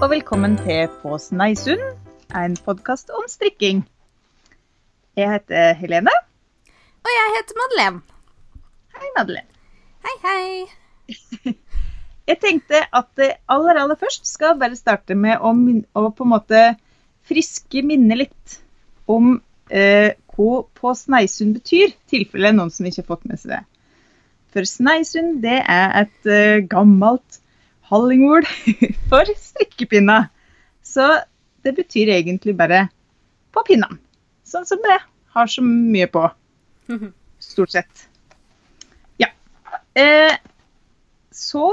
og velkommen til På Sneisund, en podkast om strikking. Jeg heter Helene. Og jeg heter Madeleine. Hei, Madeleine. Hei, hei. Jeg tenkte at aller, aller først skal bare starte med å, å på en måte friske minne litt om eh, hva På Sneisund betyr, i tilfelle noen som ikke har fått med seg det. For Sneisund, det er et eh, gammelt hallingord for strikkepinne. Så det betyr egentlig bare på pinna. Sånn som det har så mye på. Stort sett. Ja. Eh, så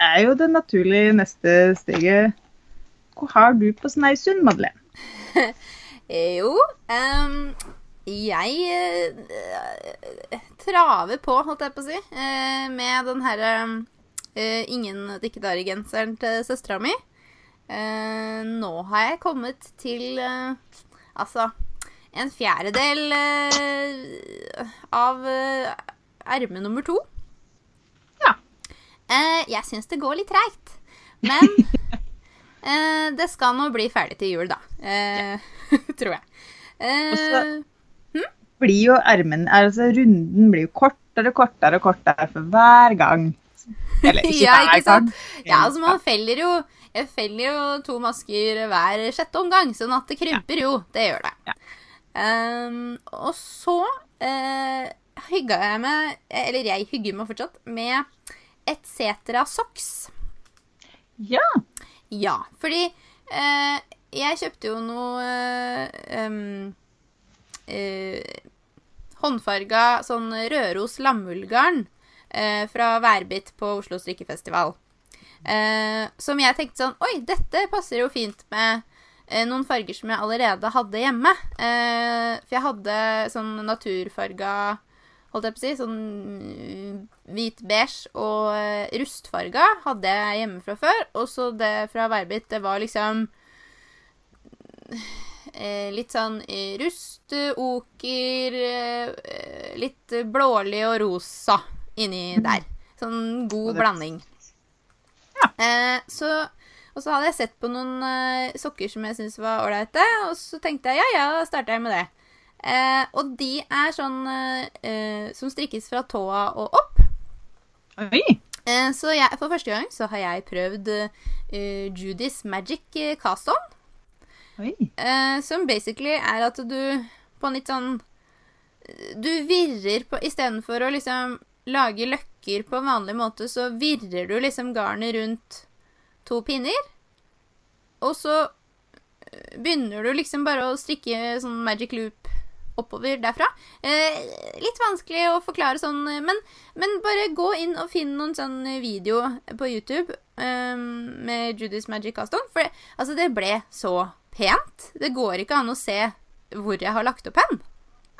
er jo det naturlige neste steget Hva har du på Sneisund, Madeleine? Jo, um, jeg uh, traver på, holdt jeg på å si, uh, med den herre eh, Ingen dikkedare-genseren til søstera mi. Uh, nå har jeg kommet til uh, altså en fjerdedel av erme nummer to. Ja. Jeg syns det går litt treigt, men det skal nå bli ferdig til jul, da. Ja. tror jeg. Eh, hmm? Blir jo ermen, altså Runden blir jo kortere og kortere og kortere for hver gang. Eller ikke ja, ikke sant? Ja, altså man feller jo Jeg feller jo to masker hver sjette omgang, sånn at det krymper jo. Det gjør det. Ja. Um, og så uh, hygga jeg meg, eller jeg hygger meg fortsatt, med et Cetera Socks. Ja. Ja, fordi uh, jeg kjøpte jo noe uh, um, uh, håndfarga sånn Røros lammullgarn eh, fra Værbit på Oslo strikkefestival. Eh, som jeg tenkte sånn Oi, dette passer jo fint med eh, noen farger som jeg allerede hadde hjemme. Eh, for jeg hadde sånn naturfarga holdt jeg på å si, sånn mm, hvit beige og eh, rustfarga hadde jeg hjemme fra før. Og så det fra Værbit, det var liksom eh, litt sånn rust, oker, litt blålig og rosa inni der. Sånn god det- blanding. Eh, så, og så hadde jeg sett på noen eh, sokker som jeg syntes var ålreite, og så tenkte jeg ja, ja, da starter jeg med det. Eh, og de er sånn eh, eh, som strikkes fra tåa og opp. Oi. Eh, så jeg, for første gang så har jeg prøvd eh, Judys Magic eh, Cast On. Oi. Eh, som basically er at du på en litt sånn Du virrer på Istedenfor å liksom lage løkker på vanlig måte, så virrer du liksom garnet rundt to pinner. Og så eh, begynner du liksom bare å strikke sånn magic loop oppover derfra. Eh, litt vanskelig å forklare sånn, eh, men, men bare gå inn og finn noen sånn video på YouTube eh, med Judys Magic Caston. For det, altså, det ble så pent. Det går ikke an å se hvor jeg har lagt opp hen.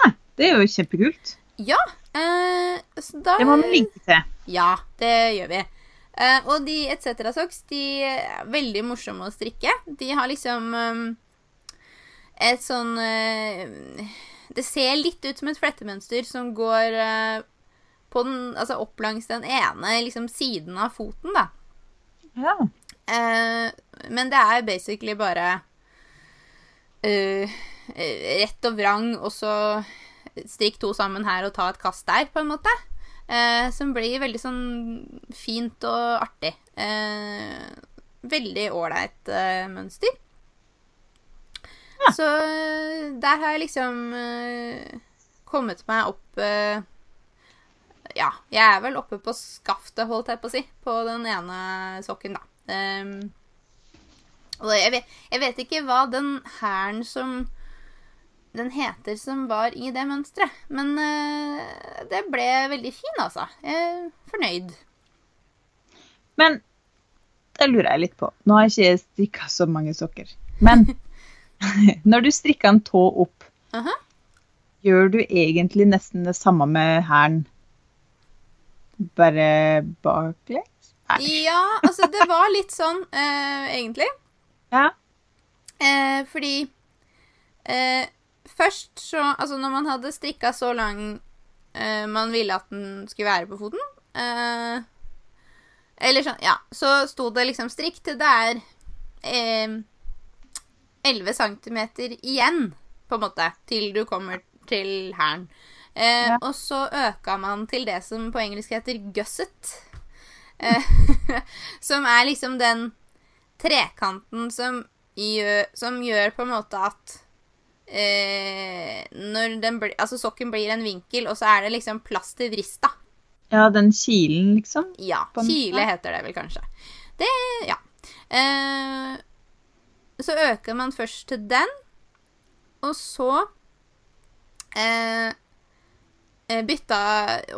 Nei, det er jo kjempekult. Ja, eh, så da Det må vi linke til. Ja, det gjør vi. Eh, og de etc. socks, de er veldig morsomme å strikke. De har liksom um, et sånn uh, Det ser litt ut som et flettemønster som går uh, på den, altså opp langs den ene liksom, siden av foten, da. Ja. Uh, men det er basically bare uh, rett og vrang, og så strikk to sammen her og ta et kast der, på en måte. Eh, som blir veldig sånn fint og artig. Eh, veldig ålreit eh, mønster. Ja. Så eh, der har jeg liksom eh, kommet meg opp eh, Ja, jeg er vel oppe på skaftet, holdt jeg på å si, på den ene sokken, da. Ehm, og jeg vet, jeg vet ikke hva den hæren som den heter som var i det mønsteret. Men uh, det ble veldig fin, altså. Jeg er fornøyd. Men det lurer jeg litt på. Nå har jeg ikke strikka så mange sokker. Men når du strikker en tå opp, Aha. gjør du egentlig nesten det samme med hælen? Bare baklengs? Ja, altså, det var litt sånn, uh, egentlig. Ja. Eh, fordi eh, først så Altså, når man hadde strikka så lang eh, man ville at den skulle være på foten eh, Eller sånn, ja. Så sto det liksom strikk til der eh, 11 centimeter igjen, på en måte, til du kommer til hæren. Eh, Ja. Og så øka man til det som på engelsk heter gusset. Eh, som er liksom den trekanten som gjør, som gjør på en måte at eh, når den bli, altså sokken blir en vinkel, og så er det liksom plass til vrista. Ja, den kilen, liksom. Ja, kile heter det vel kanskje. Det, ja. Eh, så øker man først til den, og så eh, eh, bytta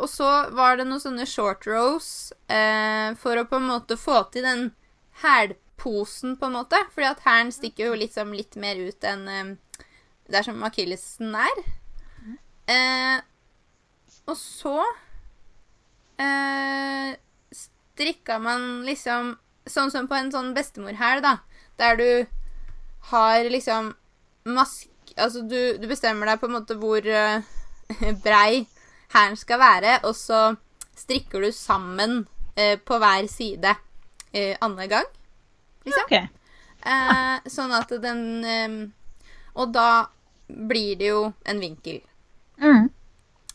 Og så var det noen sånne short rows eh, for å på en måte få til den hælposen, på en måte. Fordi at hælen stikker jo liksom litt mer ut enn eh, der som akillesen er. Eh, og så eh, strikka man liksom Sånn som på en sånn bestemorhæl, da. Der du har liksom mask... Altså, du, du bestemmer deg på en måte hvor eh, brei hælen skal være, og så strikker du sammen eh, på hver side eh, annenhver gang. Liksom. Okay. Eh, sånn at den eh, Og da blir det jo en vinkel. Mm.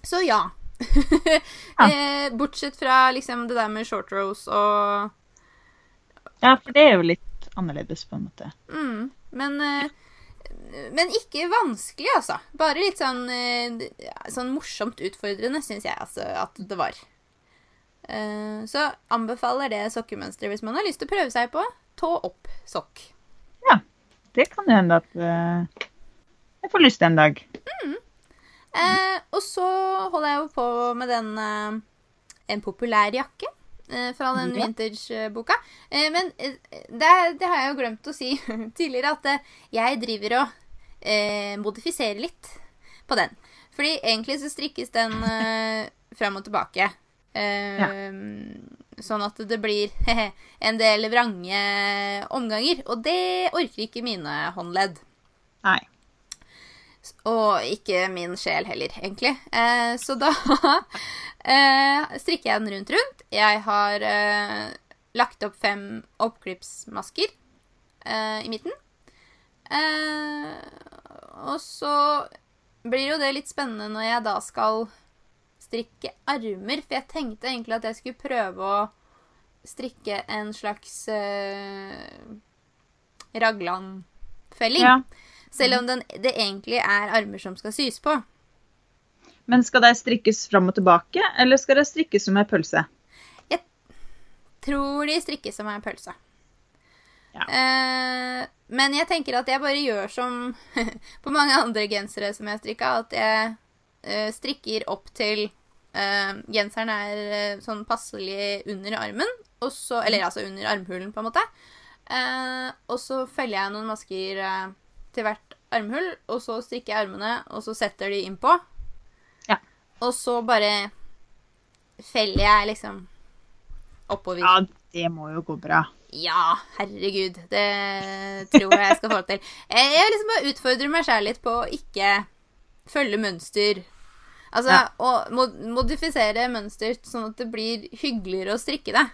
Så ja. eh, bortsett fra liksom det der med short rows og Ja, for det er jo litt annerledes, på en måte. mm, Men eh, Men ikke vanskelig, altså. Bare litt sånn eh, Sånn morsomt utfordrende, syns jeg altså at det var. Eh, så anbefaler det sokkemønsteret hvis man har lyst til å prøve seg på tå opp-sokk. Ja. Det kan hende at eh, jeg får lyst en dag. Eh, og så holder jeg jo på med den eh, En populær jakke eh, fra den Ja. vintage-boka. Eh, men eh, det, det har jeg jo glemt å si tidligere, at eh, jeg driver og eh, modifiserer litt på den. Fordi egentlig så strikkes den fram og tilbake. Eh, Sånn at det blir en del vrange omganger. Og det orker ikke mine håndledd. Nei. Og ikke min sjel heller, egentlig. Eh, så da eh, strikker jeg den rundt rundt. Jeg har eh, lagt opp fem oppklippsmasker eh, i midten. Eh, og så blir jo det litt spennende når jeg da skal strikke armer. For jeg tenkte egentlig at jeg skulle prøve å strikke en slags eh, raglanfelling. Ja. Selv om den, det egentlig er armer som skal sys på. Men skal de strikkes fram og tilbake, eller skal de strikkes som ei pølse? Jeg Tror de strikkes som en pølse. Ja. Eh, men jeg tenker at jeg bare gjør som på mange andre gensere som jeg har strikka, at jeg eh, strikker opp til eh, genseren er eh, sånn passelig under armen, og så, eller altså under armhulen, på en måte. Eh, og så feller jeg noen masker eh, til hvert armhull, og så strikker jeg armene, og så setter de innpå. Ja. Og så bare feller jeg liksom oppover. Ja, det må jo gå bra. Ja, herregud. Det tror jeg jeg skal få til. Jeg jeg liksom bare utfordrer meg sjæl litt på å ikke følge mønster. Altså Ja. å modifisere mønster sånn at det blir hyggeligere å strikke det.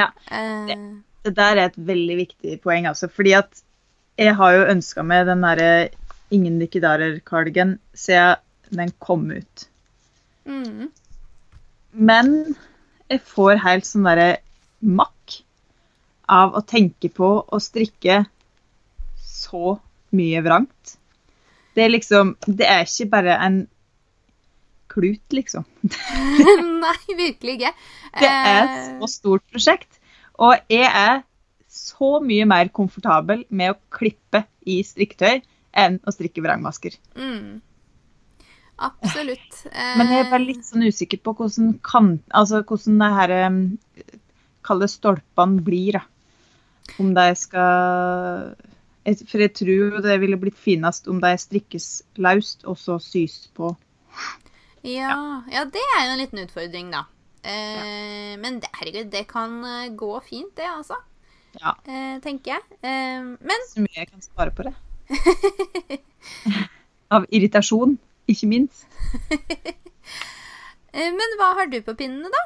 Ja, Det, Det der er et veldig viktig poeng, altså. Fordi at jeg har jo ønska meg den derre Ingen dikkedarer-cardigan siden den kom ut. mm, Men jeg får helt sånn derre makk av å tenke på å strikke så mye vrangt. Det er liksom Det er ikke bare en klut, liksom. Nei, virkelig ikke. Det er et Eh, så stort prosjekt. Og jeg er så mye mer komfortabel med å klippe i strikketøy enn å strikke vrangmasker. mm, absolutt. Men jeg er bare litt sånn usikker på hvordan, kan, altså hvordan det her Kalle stolpene blir, da. Om de skal For jeg tror det ville blitt finest om de strikkes løst og så sys på. Ja, ja, det er jo en liten utfordring, da. Eh, Men det, herregud, det kan eh, gå fint, det, altså. Ja. Eh, tenker jeg. Eh, men Så mye jeg kan svare på det. Av irritasjon, ikke minst. Eh, Men hva har du på pinnene, da?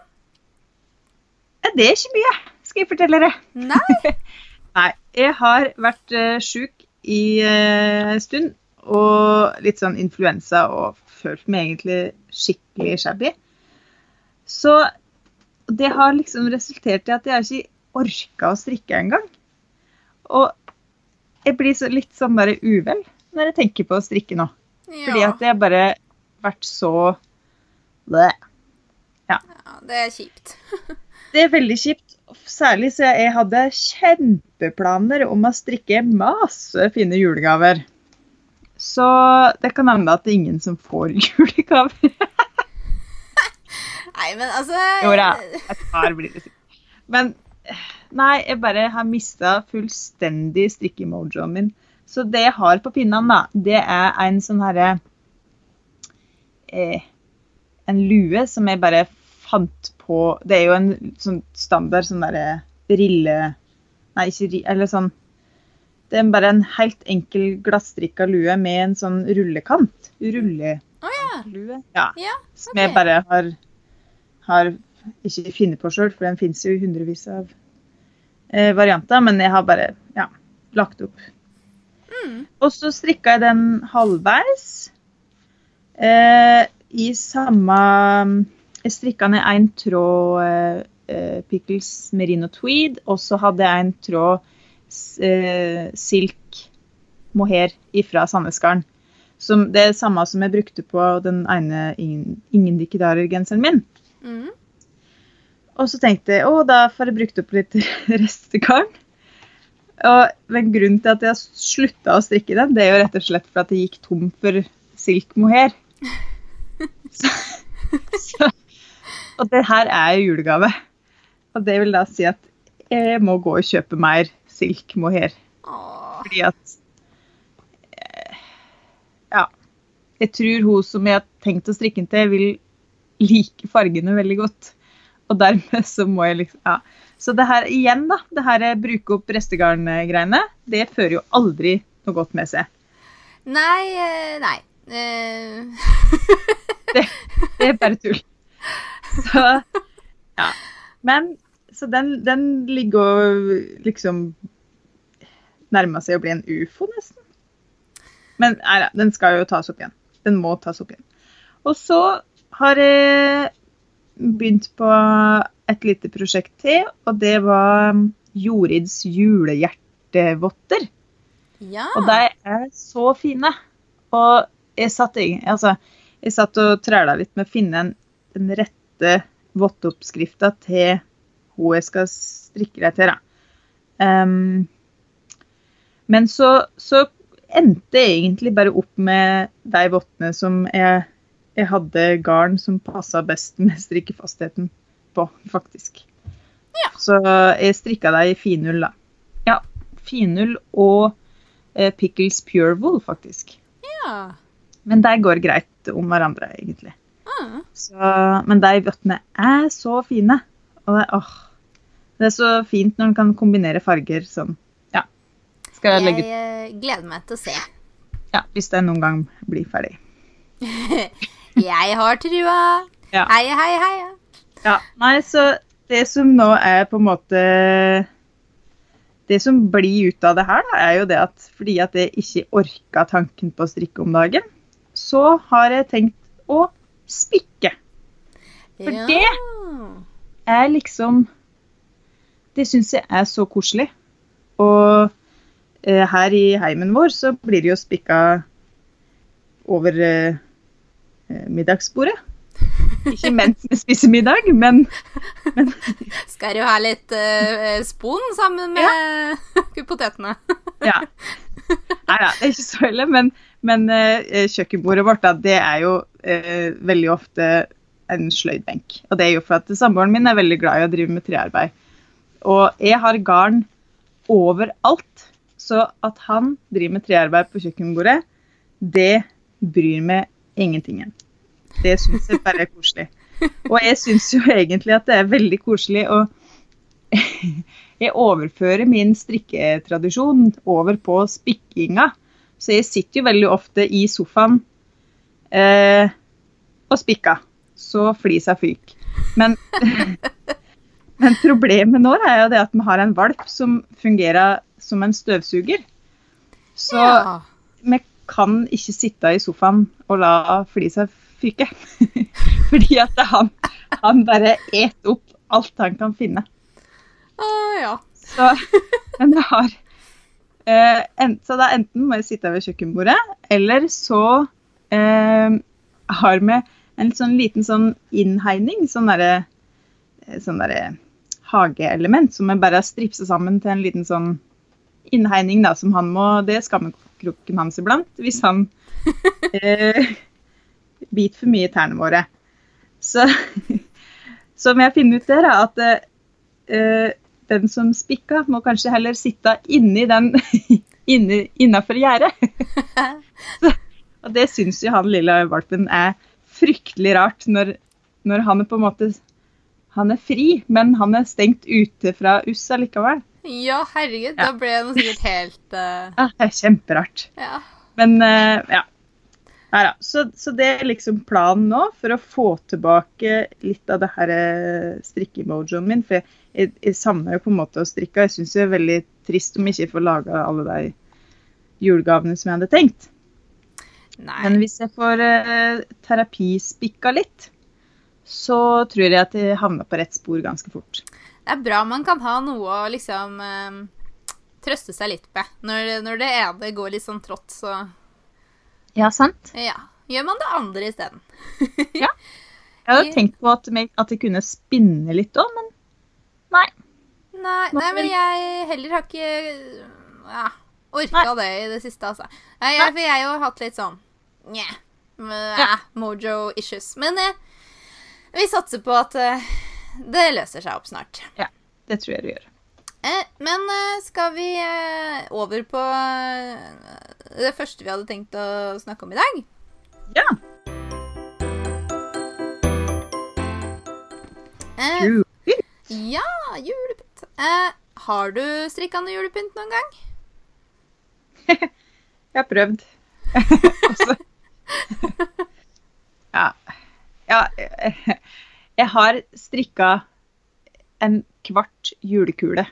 Det er ikke mye, skal jeg fortelle dere. Nei? Nei, jeg har vært uh, sjuk i uh, en stund. Og litt sånn influensa og følt meg egentlig skikkelig shabby. Så det har liksom resultert i at jeg ikke orka å strikke engang. Og jeg blir så, litt sånn bare uvel når jeg tenker på å strikke nå. Fordi at jeg bare vært så Bleh. Ja, det er kjipt. det er veldig kjipt. Særlig så jeg hadde kjempeplaner om å strikke masse fine julegaver. Så det kan hende at det er ingen som får julegaver. nei, men altså Jo da, et par blir det sikkert. Men nei, jeg bare har mista fullstendig strikkemojoen min. Så det jeg har på pinnene, da, det er en sånn herre eh, En lue som jeg bare fant på Det er jo en sånn standard sånn derre rille... Nei, ikke rille, Eller sånn Det er bare en helt enkel glasstrikka lue med en sånn rullekant. Rulle... Oh, ja. Lue. Ja. ja Som jeg bare har, har ikke funnet på sjøl, for den fins jo i hundrevis av eh, varianter. Men jeg har bare ja, lagt opp. Mm. Og så strikka jeg den halvveis. Eh, I samme Jeg strikka ned en tråd eh, eh, Pickles merino tweed, og så hadde jeg en tråd eh, silk mohair ifra Sandnesgarden. Som det er samme som jeg brukte på den ene Ingen, ingen dikkedarer-genseren min. Mm. Og så tenkte jeg å, da får jeg brukt opp litt restegarn. Og men grunnen til at jeg slutta å strikke den, det er jo rett og slett for at jeg gikk tom for silk mohair. Så, så, og det her er jo julegave. Og det vil da si at jeg må gå og kjøpe mer silk mohair. Fordi at eh, Ja. Jeg tror hun som jeg har tenkt å strikke den til, vil like fargene veldig godt. Og dermed så må jeg liksom Ja. Så det her igjen, da. Det her bruke opp restegarn-greiene, det fører jo aldri noe godt med seg. Nei eh, Nei. det, Det er bare tull. Så ja. Men så den, den ligger og liksom Nærmer seg å bli en ufo, nesten. Men nei da, den skal jo tas opp igjen. Den må tas opp igjen. Og så har jeg begynt på et lite prosjekt til, og det var Jorids julehjertevotter. ja. Og de er så fine. Og jeg satt, altså, jeg satt og træla litt med å finne en, den rette votteoppskrifta til hun jeg skal strikke deg til. Da. Um, men så, så endte jeg egentlig bare opp med de vottene som jeg, jeg hadde garn som passa best med strikkefastheten på, faktisk. Ja. Så jeg strikka deg i finull, da. Ja, finull og eh, Pickles Pure Wool, faktisk. ja. Men de går greit om hverandre, egentlig. Ah. Så, men de vottene er så fine. Og det, åh, det er så fint når en kan kombinere farger sånn. Ja. Skal jeg legge ut Jeg eh, gleder meg til å se. ja, hvis det noen gang blir ferdig. Jeg har trua. Ja. Heia, heia, heia. Ja, nei, så det som nå er på en måte Det som blir ut av det her, da, er jo det at fordi at jeg ikke orka tanken på å strikke om dagen, så har jeg tenkt å spikke. For ja. det er liksom Det syns jeg er så koselig. Og eh, her i heimen vår så blir det jo spikka over eh, eh, middagsbordet. Ikke mens vi spiser middag, men Skal du ha litt uh, spon sammen med potetene? ja. Nei da, det er ikke så ille. Men, men uh, kjøkkenbordet vårt da, det er jo uh, veldig ofte en sløydbenk. Og det er jo for at samboeren min er veldig glad i å drive med trearbeid. Og jeg har garn overalt. Så at han driver med trearbeid på kjøkkenbordet, det bryr meg ingentingen. Det syns jeg bare er koselig. Og jeg syns jo egentlig at det er veldig koselig å Jeg overfører min strikketradisjon over på spikkinga. Så jeg sitter jo veldig ofte i sofaen eh, og spikker. Så flisa fyker. Men, men problemet nå er jo det at vi har en valp som fungerer som en støvsuger. Så ja. vi kan ikke sitte i sofaen og la flisa fyke. Fordi at han, han bare et opp alt han kan finne. Å, ja. Så, men jeg har eh, en, Så da enten må jeg sitte ved kjøkkenbordet, eller så eh, har vi en sånn liten sånn innhegning, sånn derre sånn der hageelement som vi bare har stripsa sammen til en liten sånn innhegning, da, som han må Det er skammekroken hans iblant, hvis han eh, biter for mye i tærne våre. Så, så må jeg finne ut det, da, at eh, den som spikka, må kanskje heller sitte inni den innafor gjerdet. Og det syns jo han lille valpen er fryktelig rart, når, når han på en måte Han er fri, men han er stengt ute fra USS allikevel. Ja, herregud. Ja. Da ble han sikkert helt uh... Ja, det er kjemperart. Ja. Men uh, ja. Nei da. Så, så det er liksom planen nå, for å få tilbake litt av det her strikkemojoen strikke-emojoen min. For jeg, jeg, jeg savner jo på en måte å strikke. Jeg syns det er veldig trist om jeg ikke får laga alle de julegavene som jeg hadde tenkt. Nei. Men hvis jeg får uh, terapispikka litt, så tror jeg at de havner på rett spor ganske fort. Det er bra man kan ha noe å liksom eh, trøste seg litt med. Når, når det ene går litt sånn trått, så Ja, sant? ja. Gjør man det andre isteden. Jeg hadde tenkt på at, at det kunne spinne litt òg, men nei. Nei, nei, men jeg heller har ikke ja, orka det i det siste, altså. Nei, jeg, for jeg har jo hatt litt sånn Nja. Ja. Mojo issues. Men eh, vi satser på at eh, det løser seg opp snart. Ja, Det tror jeg det gjør. Eh, men eh, skal vi over på det første vi hadde tenkt å snakke om i dag? Ja. Eh, ja, julepynt. Eh, har du strikka noe julepynt noen gang? Jeg har prøvd. Altså. Ja. Jeg har strikka en kvart julekule.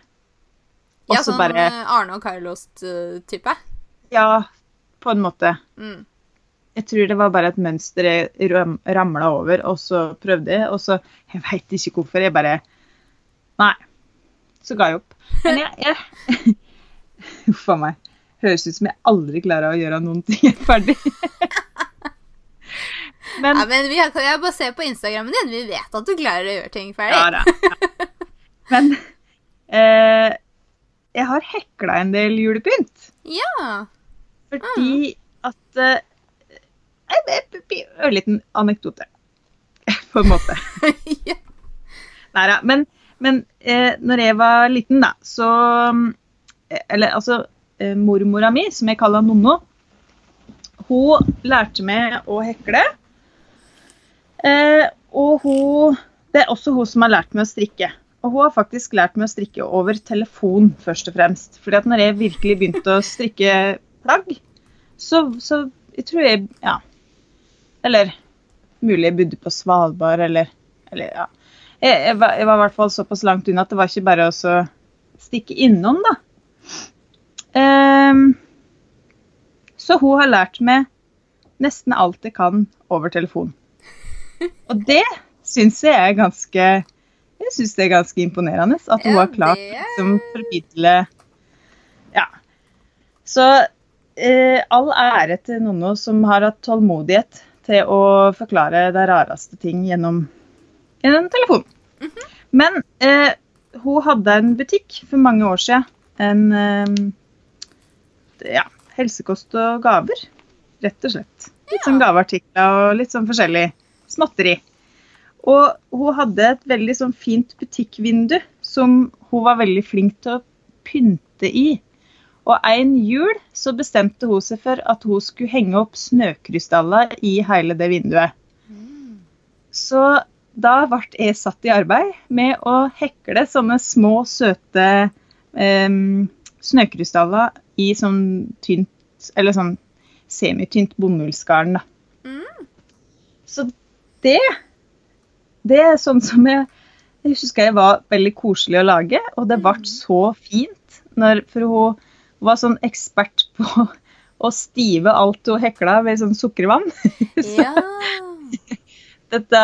Også Ja, sånn bare eh, Arne og Carlos-type? Ja, på en måte. Mm. Jeg tror det var bare et mønster jeg ram, ramla over, og så prøvde jeg, og så Jeg veit ikke hvorfor. Jeg bare Nei. Så ga jeg opp. Men jeg, jeg Uff a meg. Høres ut som jeg aldri klarer å gjøre noen ting ferdig. Men Ja, men vi har, jeg bare ser på Instagrammen din. Vi vet at du klarer å gjøre ting ferdig. Ja da. Ja. Men eh, jeg har hekla en del julepynt. Ja. Fordi at eh, En en- en ørliten anekdote, på en måte. ja. Nei da. Men, men eh, når jeg var liten, da, så eh, Eller altså eh, Mormora mi, som jeg kaller Nonno, hun lærte meg å hekle. Eh, og hun Det er også hun som har lært meg å strikke. Og hun har faktisk lært meg å strikke over telefon, først og fremst. Fordi at når jeg virkelig begynte å strikke plagg, så, så jeg tror jeg Ja. Eller mulig jeg bodde på Svalbard, eller, eller ja. Jeg, jeg, var, jeg var i hvert fall såpass langt unna at det var ikke bare å stikke innom, da. Um, så hun har lært meg nesten alt jeg kan over telefon. Og det syns jeg er ganske Jeg synes det er ganske imponerende at hun Ja, har klart er- liksom formidle Ja. Så eh, all ære til Nonno som har hatt tålmodighet til å forklare de rareste ting gjennom, gjennom telefon. Men eh, hun hadde en butikk for mange år siden. En eh, ja, helsekost og gaver, rett og slett. Litt sånn gaveartikler og litt sånn forskjellig småtteri. Og hun hadde et veldig sånn fint butikkvindu som hun var veldig flink til å pynte i. Og en jul så bestemte hun seg for at hun skulle henge opp snøkrystaller i hele det vinduet. Så da ble jeg satt i arbeid med å hekle sånne små, søte em, snøkrystaller i sånn tynt, eller sånn semitynt bomullsgarn, da. Så det Det er sånn som jeg Jeg husker jeg var veldig koselig å lage, og det ble så fint. Når, for hun var sånn ekspert på å stive alt hun hekla ved sånn sukkervann. Så Ja. dette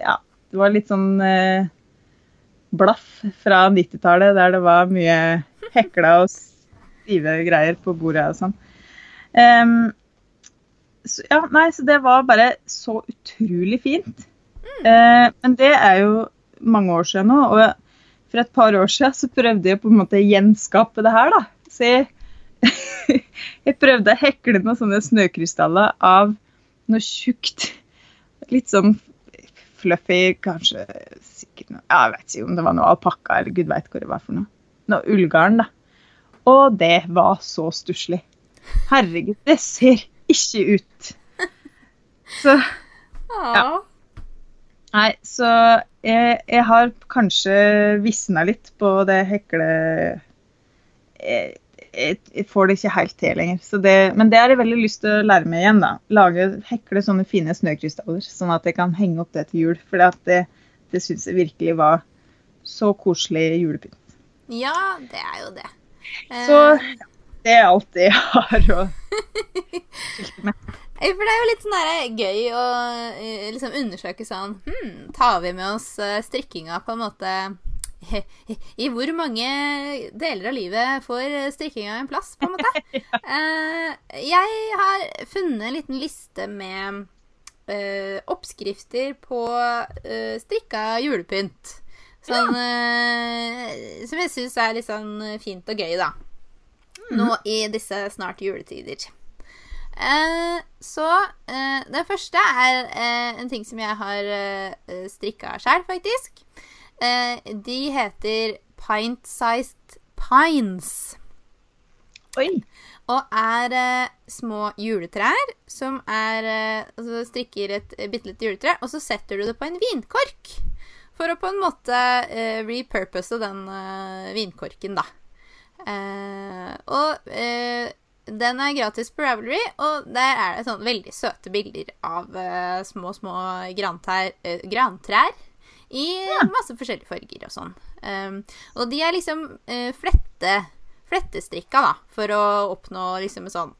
Ja, det var litt sånn eh, blaff fra 90-tallet, der det var mye hekla og stive greier på bordet og sånn. Em, så, ja, nei, så det var bare så utrolig fint. Eh, men det er jo mange år siden nå, og for et par år siden så prøvde jeg på en måte å gjenskape det her, da. Så jeg, jeg prøvde å hekle noen sånne snøkrystaller av noe tjukt, litt sånn fluffy, kanskje sikkert noe, Jeg vet ikke om det var noe alpakka eller gud veit hva det var for noe. Noe ullgarn, da. Og det var så stusslig. Herregud, det ser ikke ut. Så Ja. Nei, så jeg, jeg har kanskje visna litt på det hekle... Jeg, jeg, jeg får det ikke helt til lenger. Så det, men det har jeg veldig lyst til å lære meg igjen. da. Lage, Hekle sånne fine snøkrystaller, sånn at jeg kan henge opp det til jul. For det, det syns jeg virkelig var så koselig julepynt. ja, det er jo det. Så, Så det er alt jeg har å skilte med. Eh, For det er jo litt sånn der gøy å eh, liksom undersøke sånn hmm, Tar vi med oss eh, strikkinga på en måte I hvor mange deler av livet får strikkinga en plass, på en måte? ja. jeg har funnet en liten liste med eh, oppskrifter på eh, strikka julepynt. Sånn, ja. som jeg syns er litt sånn fint og gøy, da. Nå i disse snart juletider. Eh, så eh, det første er eh, en ting som jeg har eh, strikka sjøl, faktisk. Eh, de heter Pint-Sized Pines. Oi! Og er eh, små juletrær som er eh, Altså strikker et bitte lite juletre, og så setter du det på en vinkork. For å på en måte repurpose den vinkorken, da. Eh, og eh, den er gratis på Ravelry, og der er det sånn veldig søte bilder av eh, små, små grantrær, eh, grantrær i masse forskjellige farger og sånn. Um, og de er liksom eh, flette, flettestrikka, da, for å oppnå liksom et sånn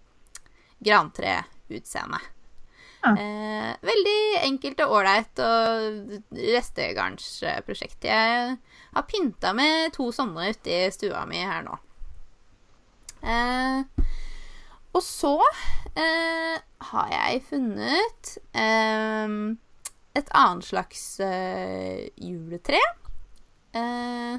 grantreutseende. Ja. Eh, veldig enkelt og ålreit og restegarnsprosjekt. Jeg har pynta med to sånne ute i stua mi her nå. Eh, og så eh, har jeg funnet eh, et annet slags eh, juletre. Eh,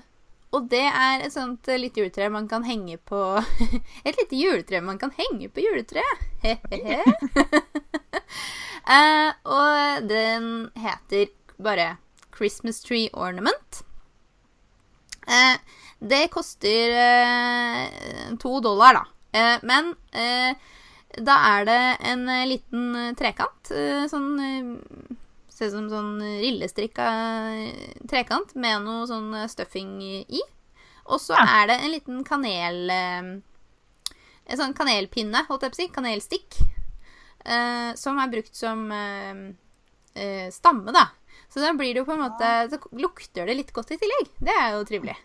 og det er et sånt eh, lite juletre man kan henge på Et lite juletre man kan henge på juletreet. He-he-he. Eh, og den heter bare Christmas Tree Ornament. Eh, det koster eh, to dollar, da. Eh, men eh, da er det en liten trekant. sånn Ser ut som sånn rillestrikka trekant med noe sånn stuffing i. Og så Ja. er det en liten kanel... En sånn kanelpinne, holdt jeg på å si. Kanelstikk. eh, som er brukt som eh, eh, stamme, da. Så da blir det jo på en måte Så lukter det litt godt i tillegg. Det er jo trivelig.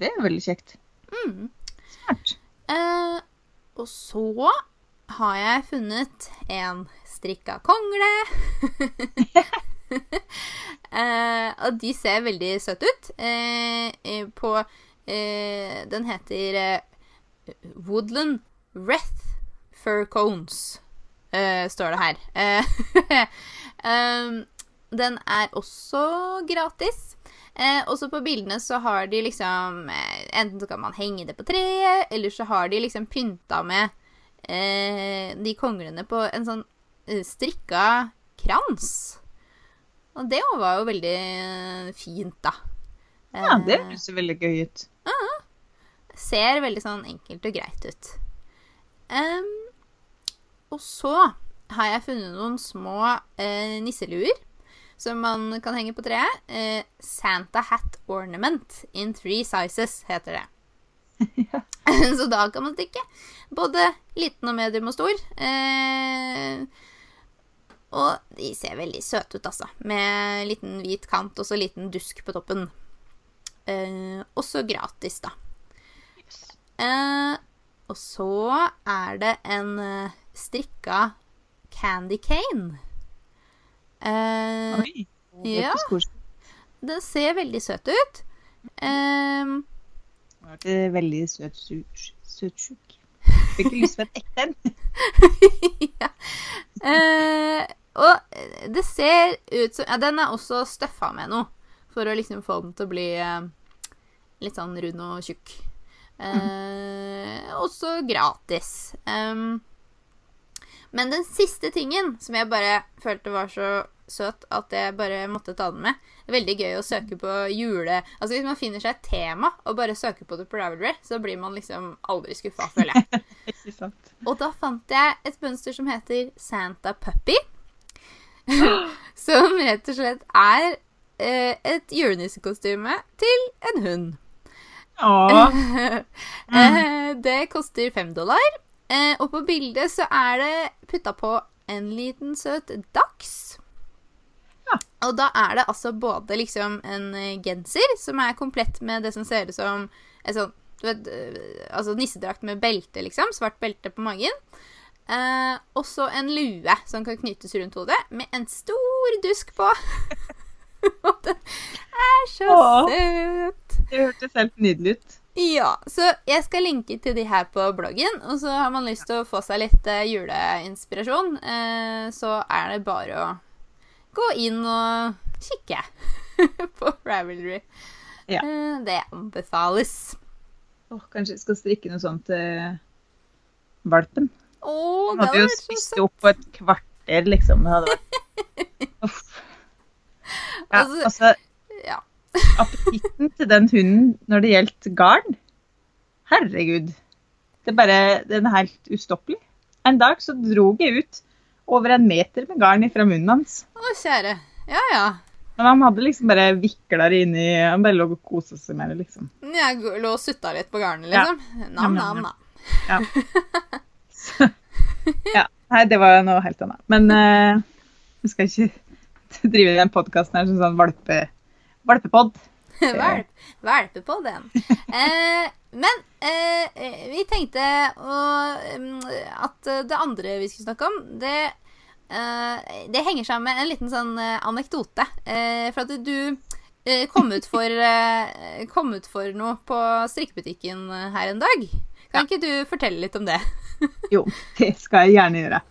Det er veldig kjekt. Mm. Smart. Eh, og så har jeg funnet en strikka kongle. eh, og de ser veldig søte ut. Eh, på eh, Den heter eh, Woodland Wreath Fur Cones, eh, står det her. Den er også gratis. Eh, også på bildene så har de liksom eh, Enten så kan man henge det på treet, eller så har de liksom pynta med eh, de konglene på en sånn eh, strikka krans. Og det var jo veldig eh, fint, da. Ja, det Eh, høres veldig gøy ut. ser veldig sånn enkelt og greit ut. Em, og så har jeg funnet noen små eh, nisseluer som man kan henge på treet. Eh, Santa Hat Ornament in three sizes heter det. så da kan man stikke både liten og medium og stor. Eh, og de ser veldig søte ut, altså. Med liten hvit kant og så liten dusk på toppen. Eh, også gratis, da. Eh, og så er det en eh, strikka candy cane. Eh, Oi. ja. den ser veldig søt ut. Ehm, Det var ikke veldig søt Søtsjuk. Fikk ikke lyst på et ekte en. ja. Eh, og det ser ut som Ja, den er også støffa med noe. For å liksom få den til å bli eh, litt sånn rund og tjukk. Eh, også gratis. Um, men den siste tingen som jeg bare følte var så søt at jeg bare måtte ta den med. Veldig gøy å søke på jule... Altså Hvis man finner seg et tema og bare søker på det på Ravelry, så blir man liksom aldri skuffa, føler jeg. Ikke sant. Og da fant jeg et mønster som heter Santa Puppy. som rett og slett er eh, et julenissekostyme til en hund. Åh, Eh, det koster fem dollar. Eh, og på bildet så er det putta på en liten søt dachs. Ja. Og da er det altså både liksom en eh, genser som er komplett med det som ser ut som et sånt du vet, eh, altså nissedrakt med belte, liksom. Svart belte på magen. Eh, også en lue som kan knyttes rundt hodet, med en stor dusk på. Og den er så Åh. søt. det hørtes helt nydelig ut. Ja, så jeg skal linke til de her på bloggen. Og så har man lyst til å få seg litt eh, juleinspirasjon, eh, så er det bare å gå inn og kikke på Ravelry. Ja. Eh, det anbefales. Åh, kanskje jeg skal strikke noe sånt til valpen. Oh, Han det hadde jo spist opp på et kvarter, liksom. Det hadde vært Uff. Ja, Altså- altså, Ja. appetitten til den hunden når det gjaldt garn Herregud. Det er bare Den er helt ustoppelig. En dag så drog jeg ut over en meter med garn fra munnen hans. Å, kjære. Ja, ja. Men han hadde liksom bare vikla det inni Han bare lå og kosa seg med det, liksom. Jeg lå og sutta litt på garnet, Ja. liksom. Nam, nam, nam. Ja. Så, ja. Nei, det var noe helt annet. Men uh, vi skal ikke drive den podkasten her som sånn valpe, valpepod. Valp, valpepod, den. Eh, men eh, vi tenkte å, at det andre vi skulle snakke om, det, eh, det henger sammen med en liten sånn eh, anekdote. Eh, for at du eh, kom, ut for, eh, kom ut for noe på strikkebutikken her en dag. Kan ikke du fortelle litt om det? Jo, det skal jeg gjerne gjøre.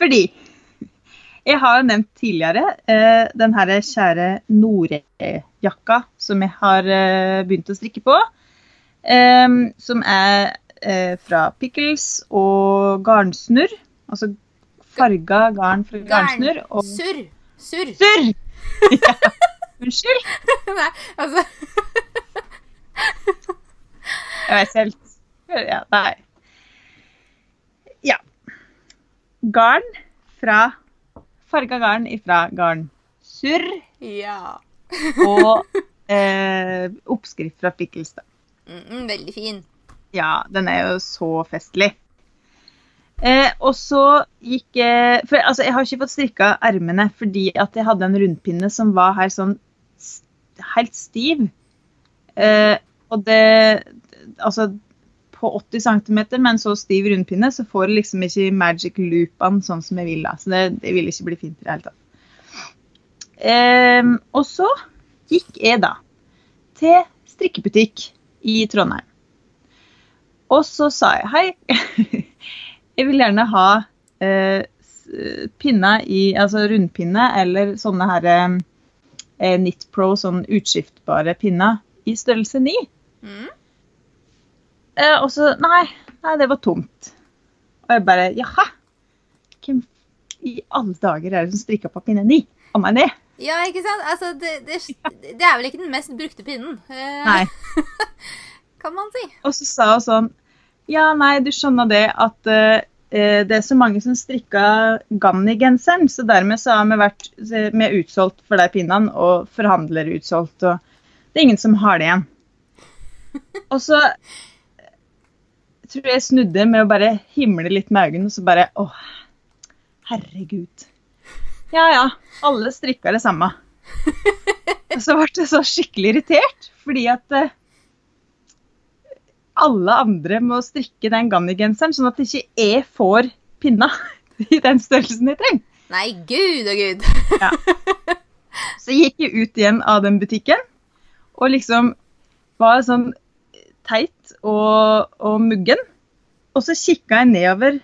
Fordi jeg har nevnt tidligere eh, den her kjære Nore-jakka som jeg har eh, begynt å strikke på. Eh, som er eh, fra Pickles og garnsnurr. Altså farga garn fra garnsnurr. Og Surr. Surr. surr! Ja. Unnskyld. Nei, altså Jeg vet ikke helt. Ja, nei. Ja. Garn fra Farga garn ifra garnsurr Ja. og eh, oppskrift fra Pikkelstad. Mm, veldig fin. Ja, den er jo så festlig. Eh, og så gikk jeg For altså, jeg har ikke fått strikka ermene fordi at jeg hadde en rundpinne som var her sånn helt stiv. Eh, og det Altså, på 80 cm med en så stiv rundpinne, så får du liksom ikke magic loopene sånn som jeg vil. da. Så det, det vil ikke bli fint i det hele tatt. Eh, og så gikk jeg da til strikkebutikk i Trondheim. Og så sa jeg hei, jeg vil gjerne ha eh, s- i, altså rundpinne eller sånne her eh, Knit Pro, sånn utskiftbare pinner i størrelse 9. Mm. Eh, og så nei, nei, det var tomt. Og jeg bare jaha. Hvem i alle dager er det som strikker på pinne ni? Å nei, det. Ja, ikke sant? Altså, det, det, det er vel ikke den mest brukte pinnen, eh, Nei. kan man si. Og så sa hun sånn Ja, nei, du skjønner det at eh, det er så mange som strikka Ganni-genseren, så dermed så har vi vært vi er utsolgt for de pinnene, og forhandler utsolgt, og det er ingen som har det igjen. Og så tror jeg snudde med å bare himle litt med øynene, og så bare Å, herregud. Ja ja, alle strikker det samme. Og så ble jeg så skikkelig irritert, fordi at eh, alle andre må strikke den Ganni-genseren, sånn at ikke jeg får pinna i den størrelsen jeg trenger. Nei, gud og gud. Så jeg gikk jeg ut igjen av den butikken, og liksom var sånn teit og, og muggen. Og så kikka jeg nedover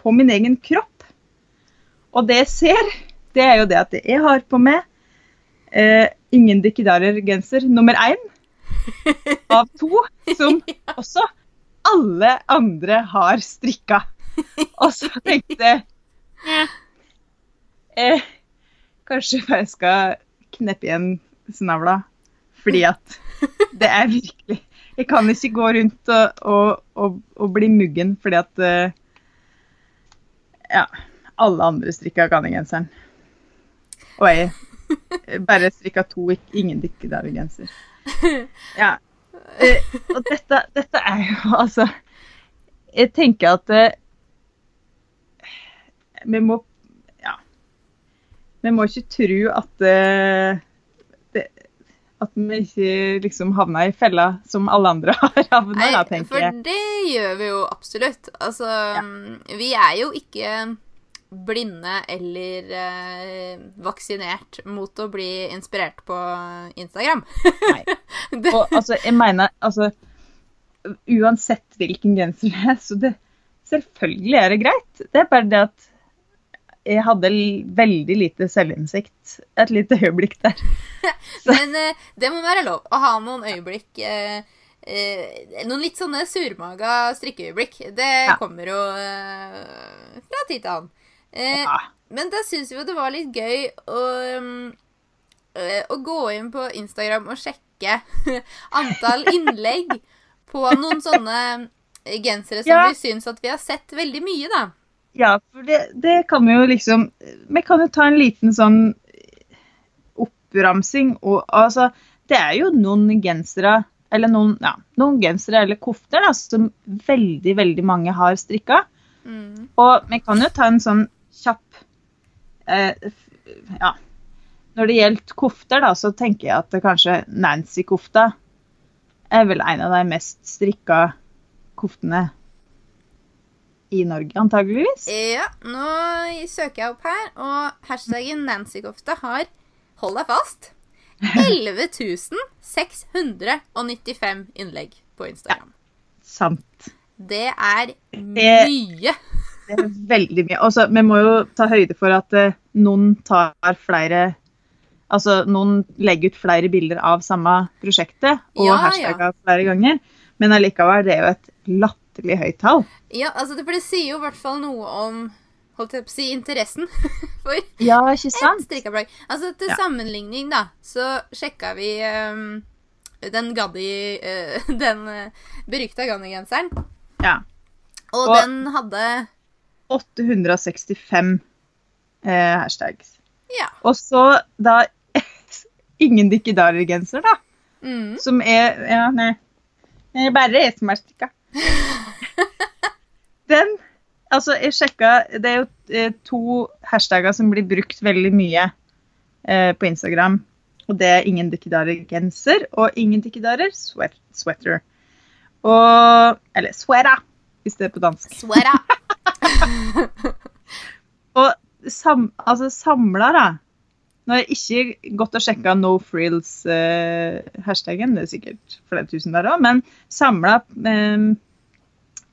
på min egen kropp. Og det jeg ser, det er jo det at jeg har på meg eh, ingen dikkedarer-genser nummer én av to, som også alle andre har strikka. Og så tenkte jeg eh, Kanskje jeg skal kneppe igjen snavla, fordi at det er virkelig Jeg kan ikke gå rundt og, og, og, og bli muggen fordi at uh, Ja, alle andre strikka ganegenseren. Og jeg bare strikka to, ingen Dikkedal-genser. Ja. Uh, og dette, dette er jo altså Jeg tenker at uh, vi må Ja. Vi må ikke tro at At vi ikke liksom havner i fella som alle andre har havna, da, tenker for det gjør vi jo absolutt. Altså, vi er jo ikke blinde eller eh, vaksinert mot å bli inspirert på Instagram. Nei. Og altså, jeg mener altså Uansett hvilken genser det er, så det Selvfølgelig er det greit. Det er bare det at jeg hadde veldig lite selvinnsikt et lite øyeblikk der. men eh, det må være lov å ha noen øyeblikk eh, eh, Noen litt sånne surmaga strikkeøyeblikk. Det Ja. kommer jo eh, fra tid til annen. Eh, Ja. Men da syns vi jo det var litt gøy å, um, å gå inn på Instagram og sjekke antall innlegg på noen sånne gensere som Ja. vi syns at vi har sett veldig mye, da. Ja, for det, det kan vi jo liksom Vi kan jo ta en liten sånn oppramsing. Og altså, det er jo noen gensere eller noen, ja, noen gensere eller kofter da, som veldig, veldig mange har strikka. Mm. Og vi kan jo ta en sånn kjapp eh, Ja. Når det gjelder kofter, da, så tenker jeg at kanskje Nancy-kofta er vel en av de mest strikka koftene i Norge, antageligvis. Ja, nå søker jeg opp her, og hashtaggen Nancykofte har Hold deg fast 11 695 innlegg på Instagram. Ja, Sant. Det er mye. Det er veldig mye. Og så, vi må jo ta høyde for at eh, noen tar flere Altså, noen legger ut flere bilder av samme prosjektet og Ja, hashtagger flere ganger. Men allikevel, det er jo et latterlig høyt tall. Ja, altså det, for det sier jo i hvert fall noe om holdt jeg på å si, interessen for Ja, ikke sant? et strikkeplagg. Altså til Ja. sammenligning, da, så sjekka vi um, den Gaddi uh, Den uh, berykta Ganni-genseren. Ja. Og, Og- den hadde 865 eh, hashtags. Ja. Og så da ingen dikkedarer-genser, da. Mm. Som er Ja, nei. Det er bare jeg som er strikka. Den Altså, jeg sjekka Det er jo eh, to hashtagger som blir brukt veldig mye eh, på Instagram. Og det er ingen dikkedarer-genser og ingen dikkedarer sweat, sweater. Og Eller sweara, hvis det er på dansk. Sweara. Og sam, altså samla, da. Nå har jeg ikke gått og sjekka no frills-hashtagen, det er sikkert flere tusen der òg, men samla eh,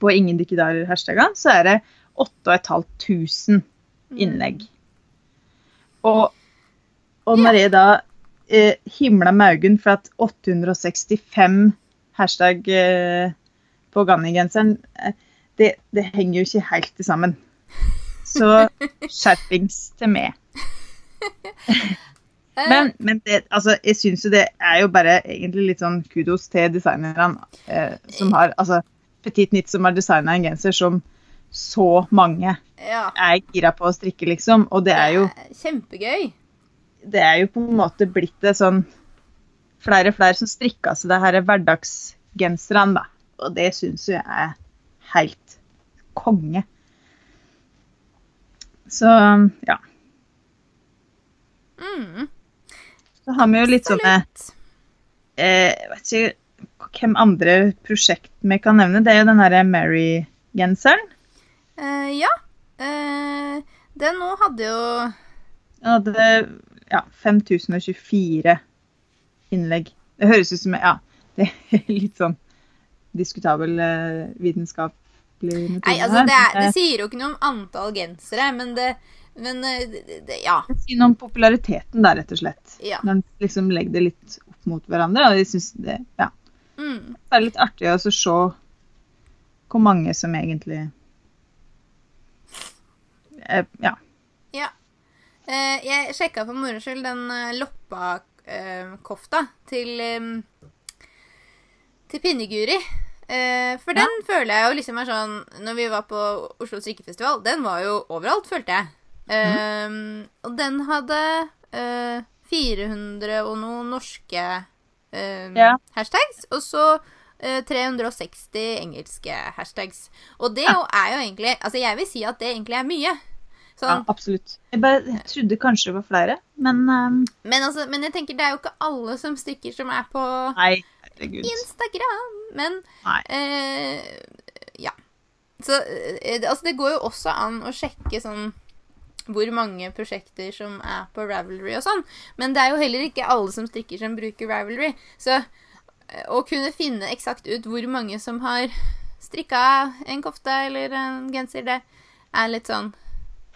på ingen dikkedarer-hashtagene, så er det 8500 innlegg. Og, og når jeg da eh, himla med øynene for at 865 hashtag eh, på Ganni-genseren, eh, det, det henger jo ikke helt sammen. Så skjerpings til meg. Men, men det, altså, jeg syns jo det er jo bare egentlig litt sånn kudos til designerne eh, som har Altså Petit Nitt som har designa en genser som så mange ja. er gira på å strikke, liksom. Og det er jo, Kjempegøy. det er jo på en måte blitt det sånn Flere og flere som strikker seg det her hverdagsgenserne, da. Og det syns jeg er helt konge. Så ja. Mm. Så har vi jo litt sånne eh, vet ikke hvem andre prosjekt vi kan nevne. Det er jo den derre Mary-genseren. Uh, ja. Uh, den nå hadde jo Den hadde ja, 5024 innlegg. Det høres ut som Ja, det er litt sånn diskutabel uh, vitenskapelig metode. Nei, altså, det, er, det sier jo ikke noe om antall gensere, men det Men det, det, ja. Det sier noe om populariteten der, rett og slett. Ja. Når en liksom legger det litt opp mot hverandre. Og de synes det, ja, Mm. det er litt artig å se hvor mange som egentlig eh, Ja. ja. Eh, jeg sjekka for moro skyld den eh, Loppa-kofta til eh, til Pinneguri. Eh, for den føler jeg jo liksom er sånn Når vi var på Oslo strikkefestival, den var jo overalt, følte jeg. Eh, Og den hadde eh, 400 og noen norske eh, Ja. hashtags, og så uh, 360 engelske hashtags. Og det Ja. er jo egentlig Altså, jeg vil si at det egentlig er mye. ja, Sånn, absolutt. Jeg bare jeg trodde kanskje det var flere, men um... men, altså, men jeg tenker det er jo ikke alle som stikker som er på Nei. Instagram. Men eh, ja. Så eh, altså, det går jo også an å sjekke sånn hvor mange prosjekter som er på Ravelry og sånn. Men det er jo heller ikke alle som strikker som bruker Ravelry. Så eh, å kunne finne eksakt ut hvor mange som har strikka en kofte eller en genser, det er litt sånn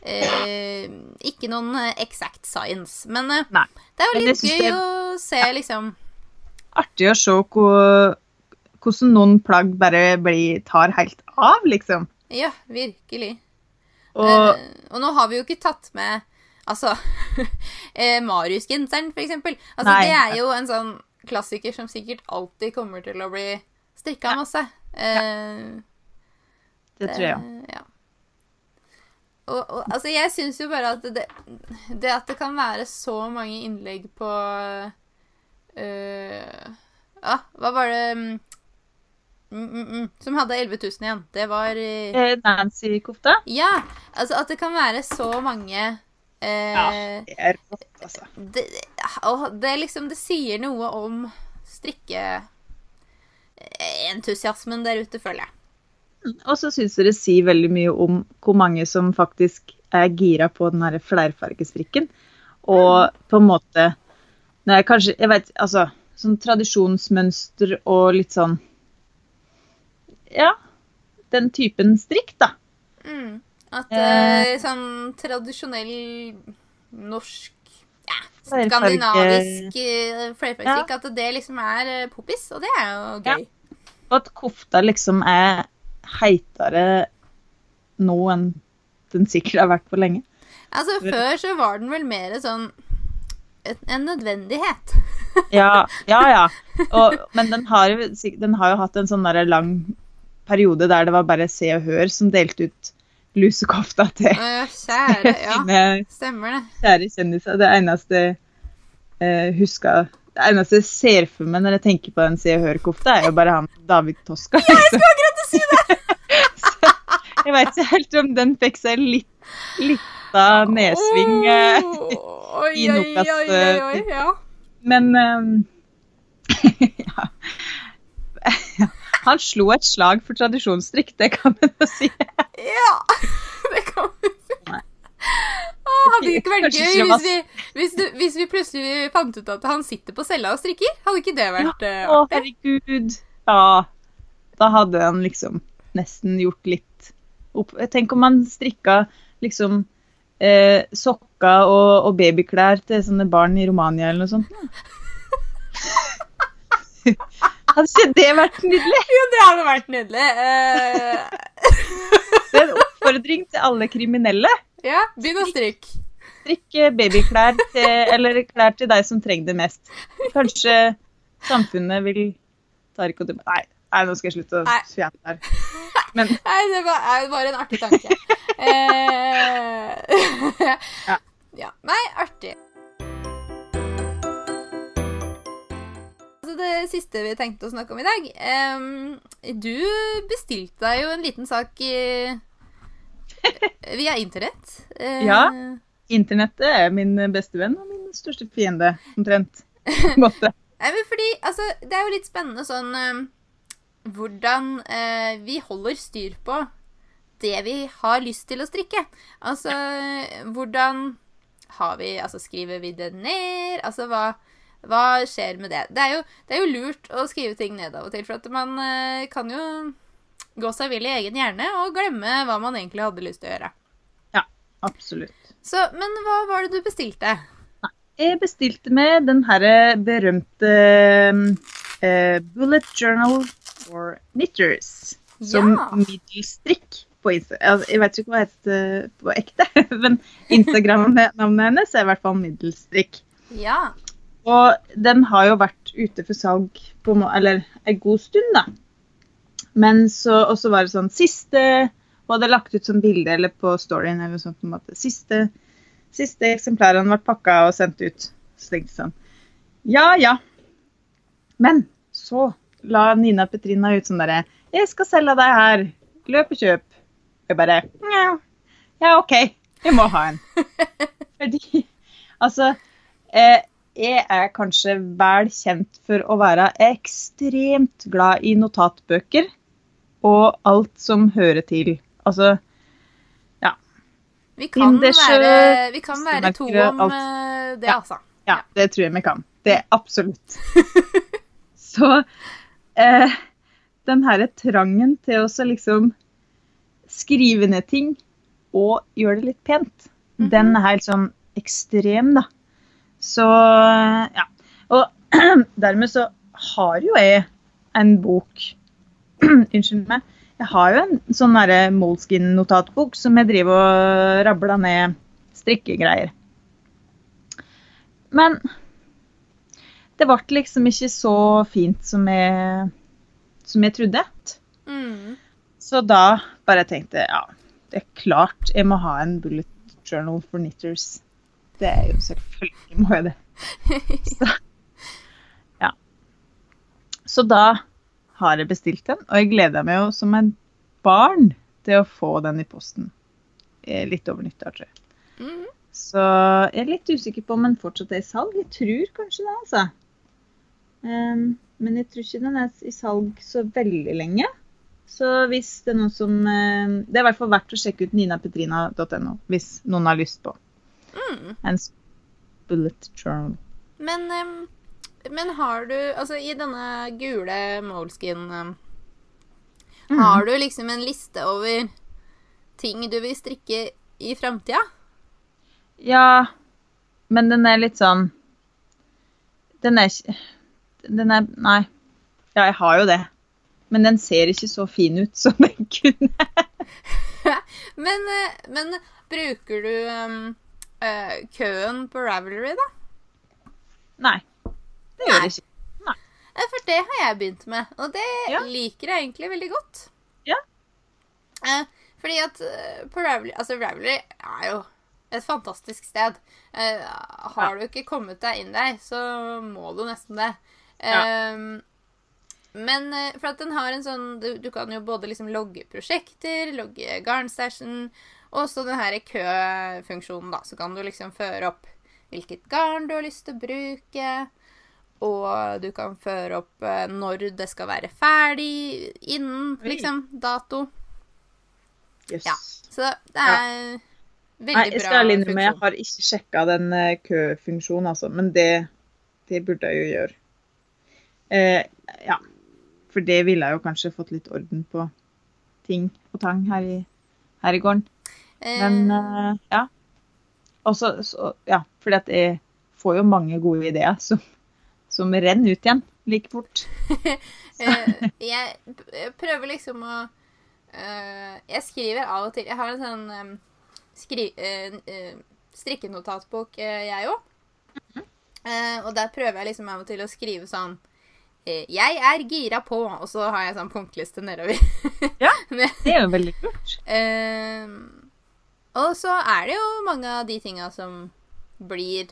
eh, Ikke noen eh, exact science. Men eh, det er jo litt gøy er... å se, liksom Artig å se hvor, hvordan noen plagg bare blir, tar helt av, liksom. Ja, virkelig. Og Eh, og nå har vi jo ikke tatt med Altså eh, Marius-genseren, for eksempel. Altså, Nei. det er jo en sånn klassiker som sikkert alltid kommer til å bli strikka masse. Eh, det tror jeg òg. Ja. Og, og altså, jeg syns jo bare at det, det at det kan være så mange innlegg på øh, Ja, hva var det mm, mm, mm, mm, Som hadde 11 000 igjen. Det var øh, Eh, Nancy-kofta. Ja, altså at det kan være så mange eh, Ja, det er rått, altså. det, og det liksom Det sier noe om strikkeentusiasmen der ute, føler jeg. Og så syns jeg det sier veldig mye om hvor mange som faktisk er gira på den her flerfargestrikken. Og på en måte Nei, kanskje Jeg vet Altså, sånn tradisjonsmønster og litt sånn Ja. Den typen strikk, da. Mm. At Eh. er sånn tradisjonell norsk ja, skandinavisk flerfargestrikk, ja. at det liksom er eh, poppis, og det er jo Ja. gøy. Og at kofta liksom er heitere nå enn den sikkert har vært på lenge. Altså, før så var den vel mer sånn en nødvendighet. Ja, ja. ja. Og, men den har, den har jo hatt en sånn lang periode der det var bare Se og Hør som delte ut lusekofta til Å, kjære, ja. Stemmer det. kjære kjendiser. Det eneste jeg husker Det eneste jeg ser for meg når jeg tenker på den Se og Hør-kofta, er jo bare han David Toska. Ja, jeg skulle akkurat si det! Så jeg veit ikke helt om den fikk seg litt lita nedsving. eh, Åh, i Nokas, oi, oi, oi, eh, ja. Men um, ja. Han slo et slag for tradisjonsdrikk, det kan man jo si. Ja, det kan vi si. Å, hadde ikke vært gøy hvis vi, hvis, du, hvis vi plutselig fant ut at han sitter på cella og strikker? Hadde ikke det vært ja, Å, herregud. Ja. Da hadde han liksom nesten gjort litt opp Tenk om han strikka liksom eh, sokker og, og babyklær til sånne barn i Romania eller noe sånt. Hadde ikke det vært nydelig? Jo, det hadde vært nydelig. Uh... Det er en oppfordring til alle kriminelle. ja, begynn å strikke. Strikk babyklær til, eller klær til deg som trenger det mest. Kanskje samfunnet vil ta ikke å Nei, nei, nå skal jeg slutte å fjerne her. Men Nei, det var, bare en artig tanke. uh... Ja. ja. Nei, artig. Altså, det siste vi tenkte å snakke om i dag um, Du bestilte deg jo en liten sak i, via internett. Uh, Ja. internettet er min beste venn og min største fiende, omtrent. Måte. Nei, men fordi, altså, Det er jo litt spennende sånn um, hvordan uh, vi holder styr på det vi har lyst til å strikke. Altså hvordan har vi Altså skriver vi det ned? Altså hva, hva skjer med det? Det er, jo, det er jo lurt å skrive ting ned av og til, for at man eh, kan jo gå seg vill i egen hjerne og glemme hva man egentlig hadde lyst til å gjøre. Ja, absolutt. Så, men hva var det du bestilte? Jeg bestilte med den herre berømte eh, Bullet Journal for Knitters. Som Ja. middelstrikk på Instagram. Altså, jeg vet ikke hva det heter på ekte, men Instagram-navnet hennes er i hvert fall middelstrikk. Ja. Og den har jo vært ute for salg på eller en god stund, da. Men så også var det sånn siste Hun hadde lagt ut sånn bilde eller på storyen eller sånt på en måte. Siste, siste eksemplarene ble pakka og sendt ut. Så tenkte jeg sånn Ja, ja. Men så la Nina Petrina ut sånn derre 'Jeg skal selge deg her. Løp og kjøp.' Jeg bare Nja. Ja, OK. Jeg må ha en. Fordi Altså eh, jeg er kanskje vel kjent for å være ekstremt glad i notatbøker og alt som hører til. Altså Vi kan Tinder, være, vi kan være to om alt. eh, det, altså. Ja, det tror jeg vi kan. Det er absolutt. Så eh, den herre trangen til å liksom skrive ned ting og gjøre det litt pent, Mhm. den er helt sånn ekstrem, da. Så ja. Og dermed så har jo jeg en bok Unnskyld meg. Jeg har jo en sånn Moleskin-notatbok som jeg driver og rabler ned strikkegreier. Men det ble liksom ikke så fint som jeg, som jeg trodde. Mm. Så da bare tenkte jeg ja, det er klart jeg må ha en bullet journal for knitters. Det er jo selvfølgelig må jeg det. Så, ja. Så da har jeg bestilt den, og jeg gleder meg jo som en barn til å få den i posten. Eh, Litt over nyttår, tror jeg. Mm. Så jeg er litt usikker på om den fortsatt er i salg. Jeg tror kanskje det, altså. Ehm, men jeg tror ikke den er i salg så veldig lenge. Så hvis det er noen som eh, Det er i hvert fall verdt å sjekke ut ninapetrina.no hvis noen har lyst på Mm. And bullet journal. Men, men har du Altså, i denne gule moleskin Mm. Har du liksom en liste over ting du vil strikke i framtida? Ja, men den er litt sånn Den er ikke Den er Nei. Ja, jeg har jo det. Men den ser ikke så fin ut som den kunne. Men, eh, men bruker du em, eh, køen på Ravelry, da? Nei. Det gjør det ikke. Nei. For det har jeg begynt med, og det Ja. liker jeg egentlig veldig godt. Ja. Uh, fordi at eh, på Ravelry Altså, Ravelry er jo et fantastisk sted. Uh, har du ikke kommet deg inn der, så må du nesten det. Ja. Eh, men eh, for at den har en sånn Du, du kan jo både liksom logge prosjekter, logge garnstashen, og så den her køfunksjonen, da. Så kan du liksom føre opp hvilket garn du har lyst til å bruke. Og du kan føre opp eh, når det skal være ferdig, innen liksom dato. Jøss. Ja. Så det er veldig Nei, jeg skal innrømme, jeg har ikke sjekka den eh, køfunksjonen, altså. Men det, det burde jeg jo gjøre. Eh, ja. For det ville jeg jo kanskje fått litt orden på ting og tang her i, her i gården. Men eh, ja. Og så, Ja, fordi at jeg får jo mange gode ideer som, som renner ut igjen like fort. eh, jeg prøver liksom å uh, Jeg skriver av og til Jeg har en sånn um, skri, uh, uh, strikkenotatbok, jeg òg. Eh, og der prøver jeg liksom av og til å skrive sånn Jeg er gira på, og så har jeg sånn punktliste nedover. Ja. Det er jo veldig kult. Og så er det jo mange av de tinga som blir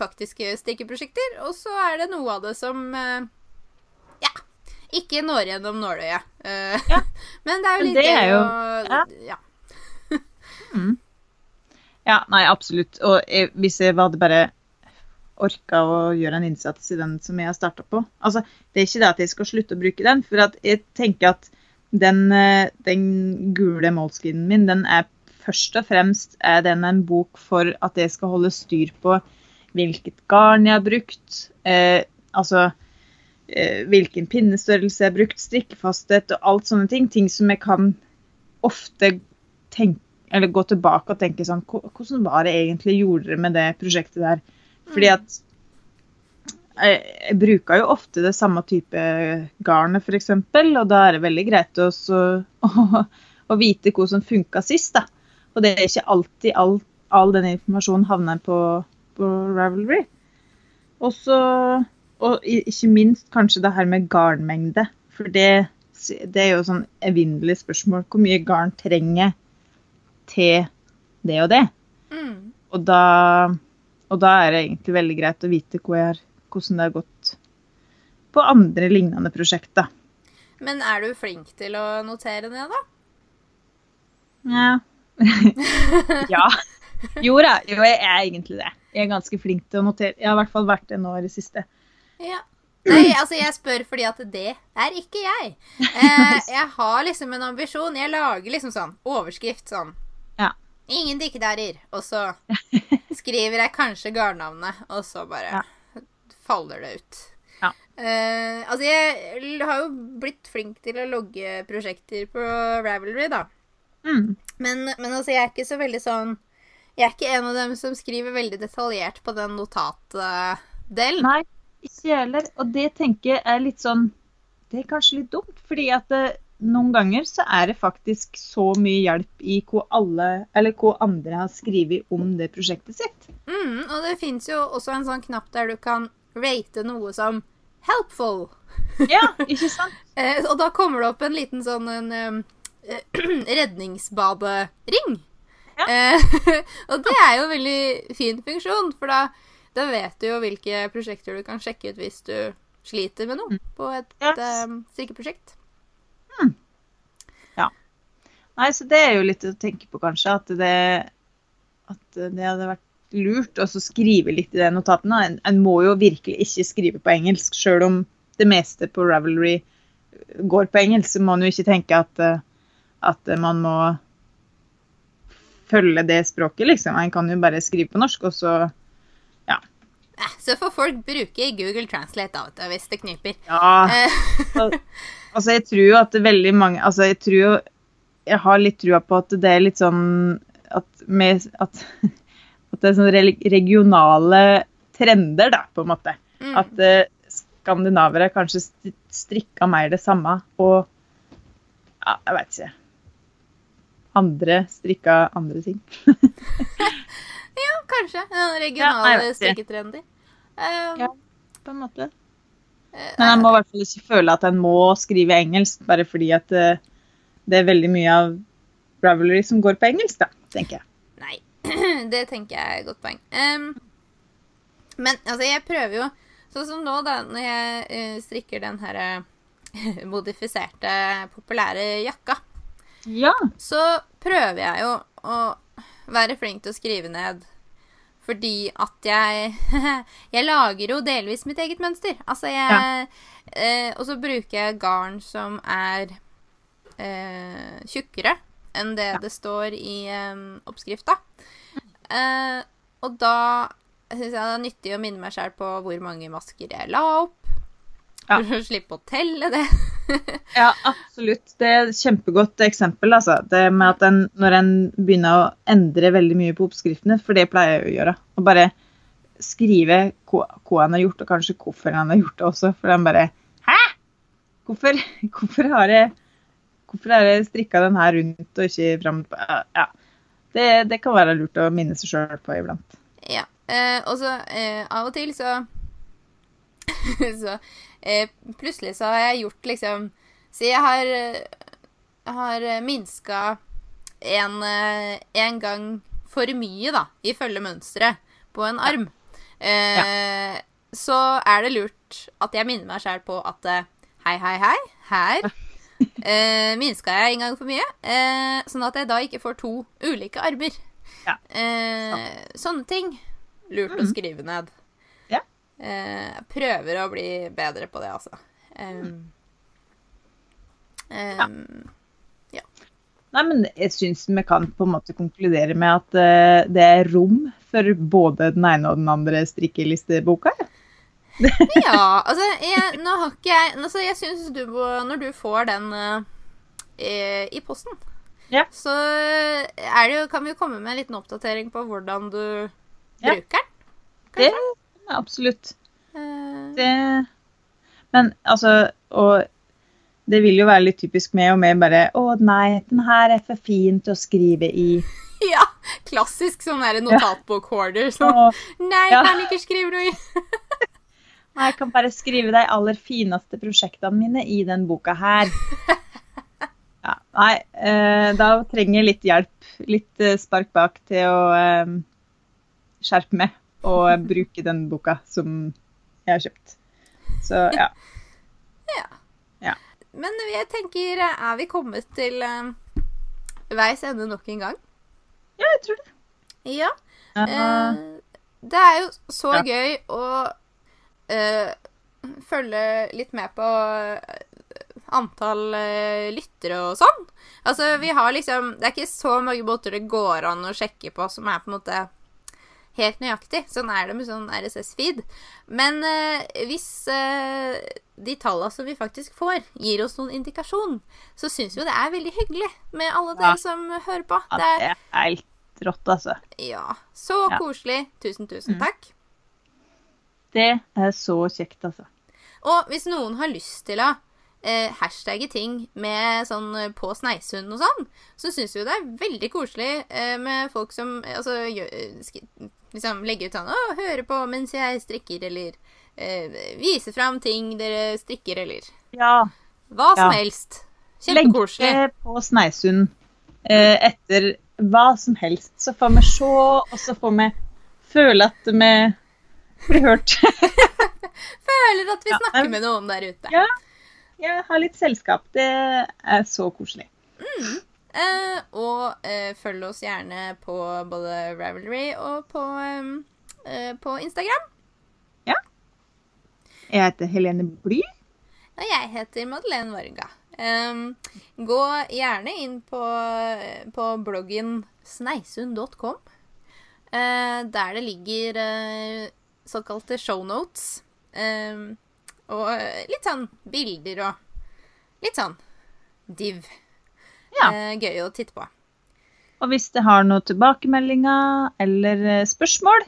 faktiske strikkeprosjekter, og så er det noe av det som eh, ja, ikke når gjennom nåløyet. Eh, Ja. Men det er jo litt det jo- å ja. ja. Ja, nei, absolutt. Og jeg, hvis jeg hadde bare orka å gjøre en innsats i den som jeg har starta på. Altså, det er ikke det at jeg skal slutte å bruke den, for jeg tenker at den, eh, den gule målskinen min, den er først og fremst er den en bok for at jeg skal holde styr på hvilket garn jeg har brukt, eh, altså eh, hvilken pinnestørrelse jeg har brukt, strikkefasthet og alt sånne ting. Ting som jeg kan ofte tenke, eller gå tilbake og tenke sånn Hvordan var det egentlig gjorde dere med det prosjektet der? Fordi Mm. at jeg, jeg bruker jo ofte det samme type garnet, f.eks., og da er det veldig greit å, å, å vite hva som funka sist. da. Og det er ikke alltid all, all den informasjonen havner på, på Ravelry. Og så Og ikke minst kanskje det her med garnmengde. For det, det er jo sånn evinnelig spørsmål. Hvor mye garn trenger til det og det? Mm. Og da, og da er det egentlig veldig greit å vite har, hvordan det har gått på andre lignende prosjekter. Men er du flink til å notere ned, da? Ja. ja. Jo da, jo, jeg er egentlig det. Jeg er ganske flink til å notere. Jeg har i hvert fall vært det nå i det siste. Ja. Nei, altså jeg spør fordi at det er ikke jeg. Eh, jeg har liksom en ambisjon. Jeg lager liksom sånn overskrift sånn. Ja. Ingen dikkedarer. Og så skriver jeg kanskje garnnavnet, og så bare faller det ut. Ja. Eh, altså jeg har jo blitt flink til å logge prosjekter på Ravelry, da. Mm. Men, men altså jeg er ikke så veldig sånn Jeg er ikke en av dem som skriver veldig detaljert på den notatdelen. Nei, ikke jeg heller. Og det tenker jeg er litt sånn Det er kanskje litt dumt, fordi at det, noen ganger så er det faktisk så mye hjelp i hva alle, eller hva andre har skrevet om det prosjektet sitt. Mm, og det fins jo også en sånn knapp der du kan rate noe som helpful. Ja, ikke sant? Eh, og da kommer det opp en liten sånn en, eh, redningsbadering. Ja. Eh, og det er jo en veldig fin funksjon, for da, da vet du jo hvilke prosjekter du kan sjekke ut hvis du sliter med noe på et Yes. um, strikkeprosjekt. Nei, så det er jo litt å tenke på, kanskje. At det, at det hadde vært lurt å skrive litt i de notatene. En, en må jo virkelig ikke skrive på engelsk, sjøl om det meste på Ravelry går på engelsk. Så må en jo ikke tenke at, eh, at man må følge det språket, liksom. En kan jo bare skrive på norsk, og så ja. så får folk bruke Google Translate da, og til, hvis det kniper. Ja. Eh, Altså, jeg tror jo at veldig mange Altså, jeg tror jo Jeg har litt trua på at det er litt sånn at, med, at, at det er sånne regionale trender, da, på en måte. mm. At uh, skandinavere kanskje st- strikka mer det samme, og ja, jeg veit ikke. Andre strikka andre ting. Ja, kanskje. Den regionale ja, strikketrendy. Um. Ja. På en måte. eh, Men jeg må i hvert fall ikke føle at en må skrive engelsk bare fordi at eh, det er veldig mye av Ravelry som går på engelsk, da, tenker jeg. Nei, det tenker jeg er et godt poeng. Um, men altså, jeg prøver jo Sånn som nå, da, når jeg eh, strikker den her modifiserte, populære jakka, Ja. så prøver jeg jo å være flink til å skrive ned. Fordi at jeg Jeg lager jo delvis mitt eget mønster. Altså, jeg eh, Og så bruker jeg garn som er eh, tjukkere enn det det står i eh, oppskrifta. Eh, og da syns jeg det er nyttig å minne meg sjøl på hvor mange masker jeg la opp. Ja. For å slippe å telle det. Ja, absolutt. Det er et kjempegodt eksempel. Altså. Det med at en, når en begynner å endre veldig mye på oppskriftene, for det pleier jeg å gjøre. Og bare skrive hva, hva han har gjort, og kanskje hvorfor han har gjort det også. For han bare Hæ? Hvorfor, hvorfor har jeg Hvorfor har jeg strikka den her rundt og ikke fram? Ja. Det, det kan være lurt å minne seg sjøl på iblant. Ja. Eh, og så eh, av og til så Så eh, plutselig så har jeg gjort liksom Si jeg har eh, har minska en, eh, en gang for mye, da, ifølge mønsteret, på en arm. Eh, Så er det lurt at jeg minner meg sjæl på at hei, hei, hei, her eh, minska jeg en gang for mye. Eh, sånn at jeg da ikke får to ulike armer. Ja. Eh, sånne ting. Lurt å Mhm. skrive ned. Eh, jeg prøver å bli bedre på det, altså. Um, um, Nei, men jeg syns vi kan på en måte konkludere med at eh, det er rom for både den ene og den andre strikkelisteboka. ja. Ja, altså, jeg, nå har ikke jeg altså, Jeg syns du Når du får den eh, i, posten, Ja. så det jo, kan vi jo komme med en liten oppdatering på hvordan du Ja. bruker den. Det er absolutt. Eh, Det Men altså Og det vil jo være litt typisk med og med bare Å nei, den her er for fin til å skrive i. ja, klassisk sånn der notatbok-hoarder. Sånn, nei, Ja. jeg kan ikke skrive noe i. Jeg kan bare skrive de aller fineste prosjektene mine i den boka her. Ja, nei, eh, da trenger jeg litt hjelp. Litt eh, spark bak til å skjerpe meg og bruke den boka som jeg har kjøpt. Så ja. Men jeg tenker, er vi kommet til eh, veis ende nok en gang? ja, jeg tror det. Ja. Uh -huh. uh, det er jo så Ja. gøy å uh, følge litt med på eh, antall lyttere og sånn. Altså, vi har liksom Det er ikke så mange måter det går an å sjekke på som er på en måte helt nøyaktig. Sånn er det med sånn RSS-feed. Men eh, hvis eh, de tallene som vi faktisk får, gir oss noen indikasjon, så syns vi jo det er veldig hyggelig med alle Ja. dere som hører på. ja, Det er helt rått, altså. ja, så Ja. koselig. Tusen, tusen Mm. takk. Det er så kjekt, altså. Og hvis noen har lyst til å eh, hashtagge ting med sånn eh, på Sneisund og sånn, så syns vi jo det er veldig koselig eh, med folk som eh, altså gjør, eh, liksom legge ut sånn 'Å, høre på mens jeg strikker', eller eh, vise fram ting dere strikker, eller Ja. hva som Ja. helst. Kjempekoselig. Legge på Sneisund eh, etter hva som helst. Så får vi se, og så får vi føle at vi blir hørt. Føler at vi Ja, snakker men- med noen der ute. Ja. Jeg har litt selskap. Det er så koselig. Eh, og eh, følg oss gjerne på både Ravelry og på, eh, på Instagram. Jeg heter Helene Bly. Og jeg heter Madeleine Varga. Gå gjerne inn på, på bloggen sneisund.com, eh, der det ligger eh, såkalte shownotes. Um, og litt sånn bilder og litt sånn div. Ja. Eh, gøy å titte på. Og hvis det har noen tilbakemeldinger eller eh, spørsmål,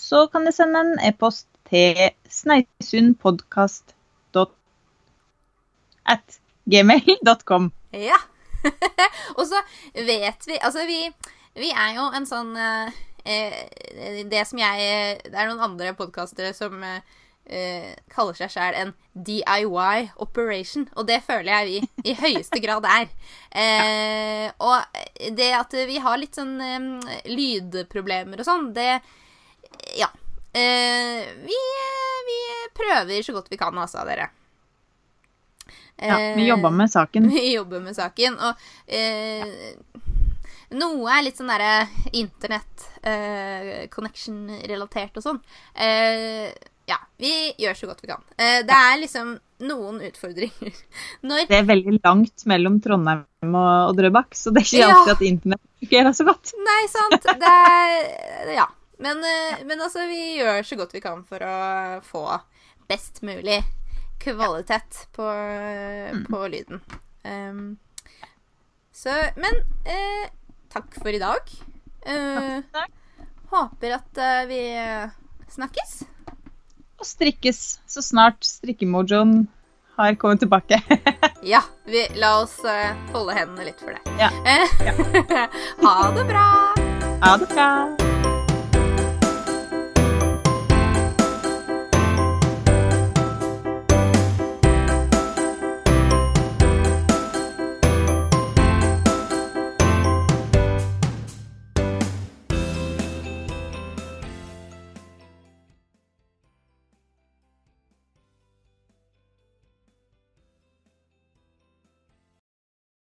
så kan det sende en e-post til sneisundpodkast.gmail.com. Ja. og så vet vi Altså, vi, vi er jo en sånn eh, eh, Det som jeg Det er noen andre podkastere som eh, eh, kaller seg sjøl en DIY operation, og det føler jeg vi i høyeste grad er. Uh, og det at vi har litt sånn um, lydproblemer og sånn, det Ja. Vi, vi prøver så godt vi kan, altså, dere. Ja, vi jobber med saken. vi jobber med saken, og eh, noe er litt sånn derre internett eh, og sånn. Eh, ja, vi gjør så godt vi kan. Eh, det er liksom noen utfordringer når Det er veldig langt mellom Trondheim og, og Drøbak, så det er ikke Ja. alltid at internett fungerer så godt. Nei, sant. Det er Ja. Men, eh, men altså, vi gjør så godt vi kan for å få best mulig kvalitet på, på lyden. Um, så Men eh, takk for i dag. Uh, håper at uh, vi snakkes. Og strikkes så snart strikkemojoen har kommet tilbake. Ja, vi, la oss uh, holde hendene litt for det. Ja. ja. ha det bra! Ha det bra.